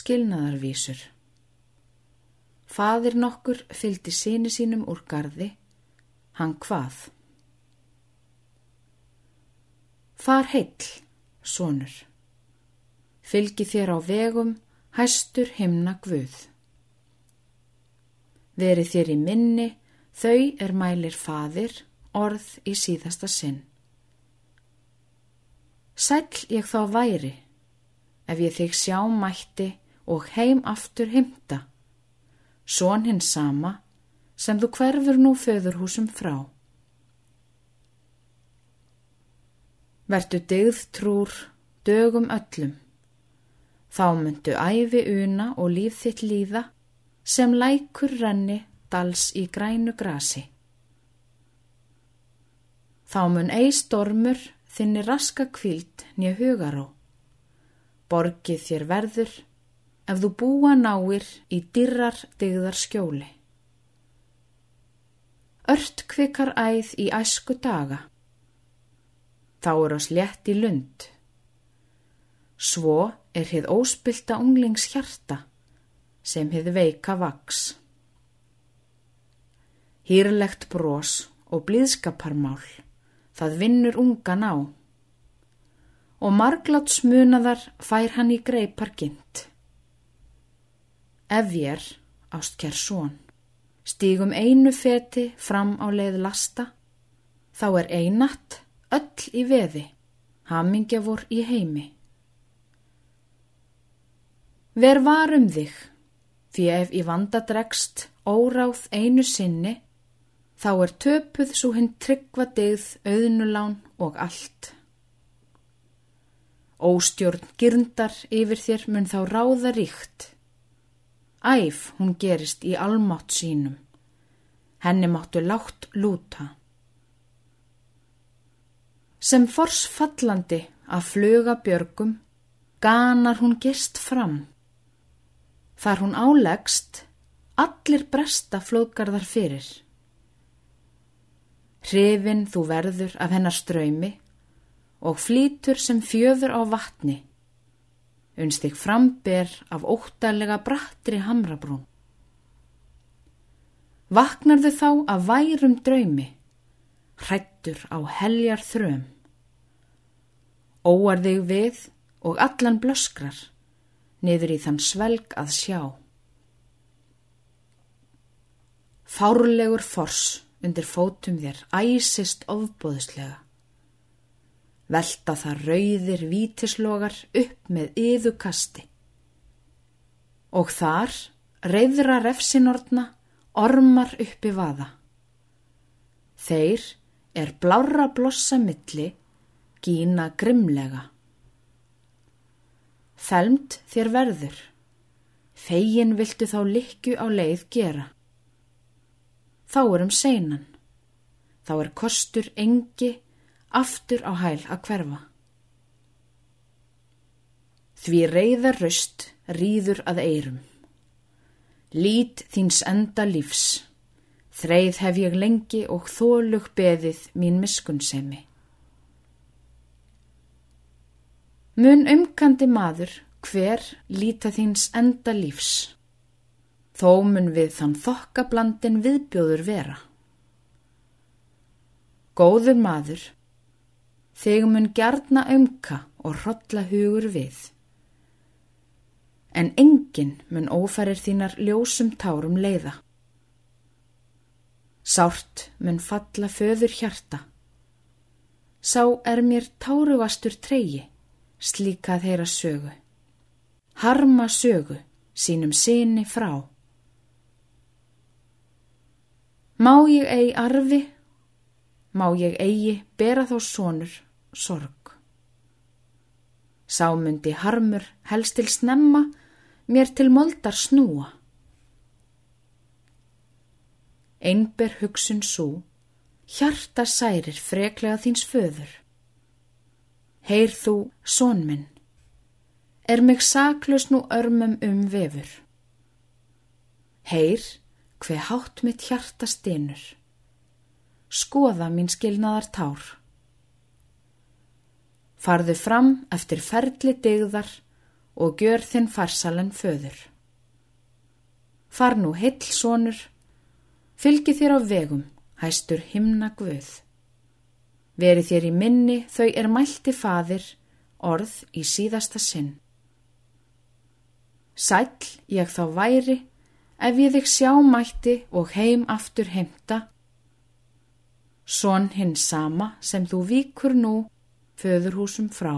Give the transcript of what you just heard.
skilnaðarvísur. Fadir nokkur fylgdi síni sínum úr gardi, hann hvað? Far heill, sonur, fylgi þér á vegum, hæstur himna guð. Veri þér í minni, þau er mælir fadir, orð í síðasta sinn. Sæll ég þá væri, ef ég þig sjá mætti og heim aftur himta, són hins sama sem þú hverfur nú föðurhúsum frá. Vertu digð trúr dögum öllum, þá myndu æfi una og líf þitt líða sem lækur renni dals í grænu grasi. Þá mun ei stormur þinni raska kvíld nýja hugaró. Borgið þér verður ef þú búa náir í dyrrar digðar skjóli. Ört kvikar æð í æsku daga. Þá er oss létt í lund. Svo er hið óspilta unglings hjarta sem hið veika vaks. Hýrlegt brós og blíðskaparmál það vinnur ungan á og marglátt smunaðar fær hann í greipar gynt. Ef ég er, ástkjær són, stígum einu feti fram á leið lasta, þá er einatt öll í veði, hamingja vor í heimi. Ver varum þig, því ef í vanda dregst óráð einu sinni, þá er töpuð svo hinn tryggva degð, auðnulán og allt. Óstjórn gyrndar yfir þér mun þá ráða ríkt. Æf hún gerist í almátt sínum. Henni máttu látt lúta. Sem forsfallandi að fluga björgum, ganar hún gist fram. Þar hún álegst, allir bresta flóðgarðar fyrir. Hrifin þú verður af hennar ströymi og flýtur sem fjöður á vatni. Unst þig framber af óttalega brattri hamrabrún. Vaknar þau þá af værum draumi, hrættur á heljar þröm. Óar þig við og allan blöskrar, niður í þann svelg að sjá. Fárlegur fors undir fótum þér æsist ofbóðslega. Velta það rauðir vítislogar upp með yðu kasti. Og þar reyðra refsinortna ormar uppi vaða. Þeir er blára blossa milli, gína grimlega. Felmt þér verður, fegin viltu þá likku á leið gera. Þá er um seinan, þá er kostur engi aftur á hæl að hverfa. Því reyðar röst rýður að eirum. Lít þíns enda lífs, þreið hef ég lengi og þólug beðið mín miskunnsemi. Mun umkandi maður hver líta þíns enda lífs, þó mun við þann þokkablandin viðbjóður vera. Góður maður, þig mun gjarna umka og hrodla hugur við. En engin mun ófærir þínar ljósum tárum leiða. Sárt mun falla föður hjarta. Sá er mér tárugastur treyi, slíkað heyra sögu. Harma sögu, sínum síni frá. Má ég eigi arfi, má ég eigi bera þá sonur sorg. Sámundi harmur helst til snemma, mér til moldar snúa. Einber hugsun svo, hjarta særir freklega þíns föður. Heyr þú, són minn, er mig saklaus nú örmum um vefur. Heyr, hver hátt mitt hjarta stinur, skoða mín skilnaðar tár. Farðu fram eftir ferli digðar og gjör þinn farsalen föður. Far nú heill sonur, fylgi þér á vegum, hæstur himna guð. Veri þér í minni þau er mælti fadir, orð í síðasta sinn. Sæll ég þá væri, ef ég þig sjá mætti og heim aftur heimta, Són hinn sama sem þú víkur nú föðurhúsum frá.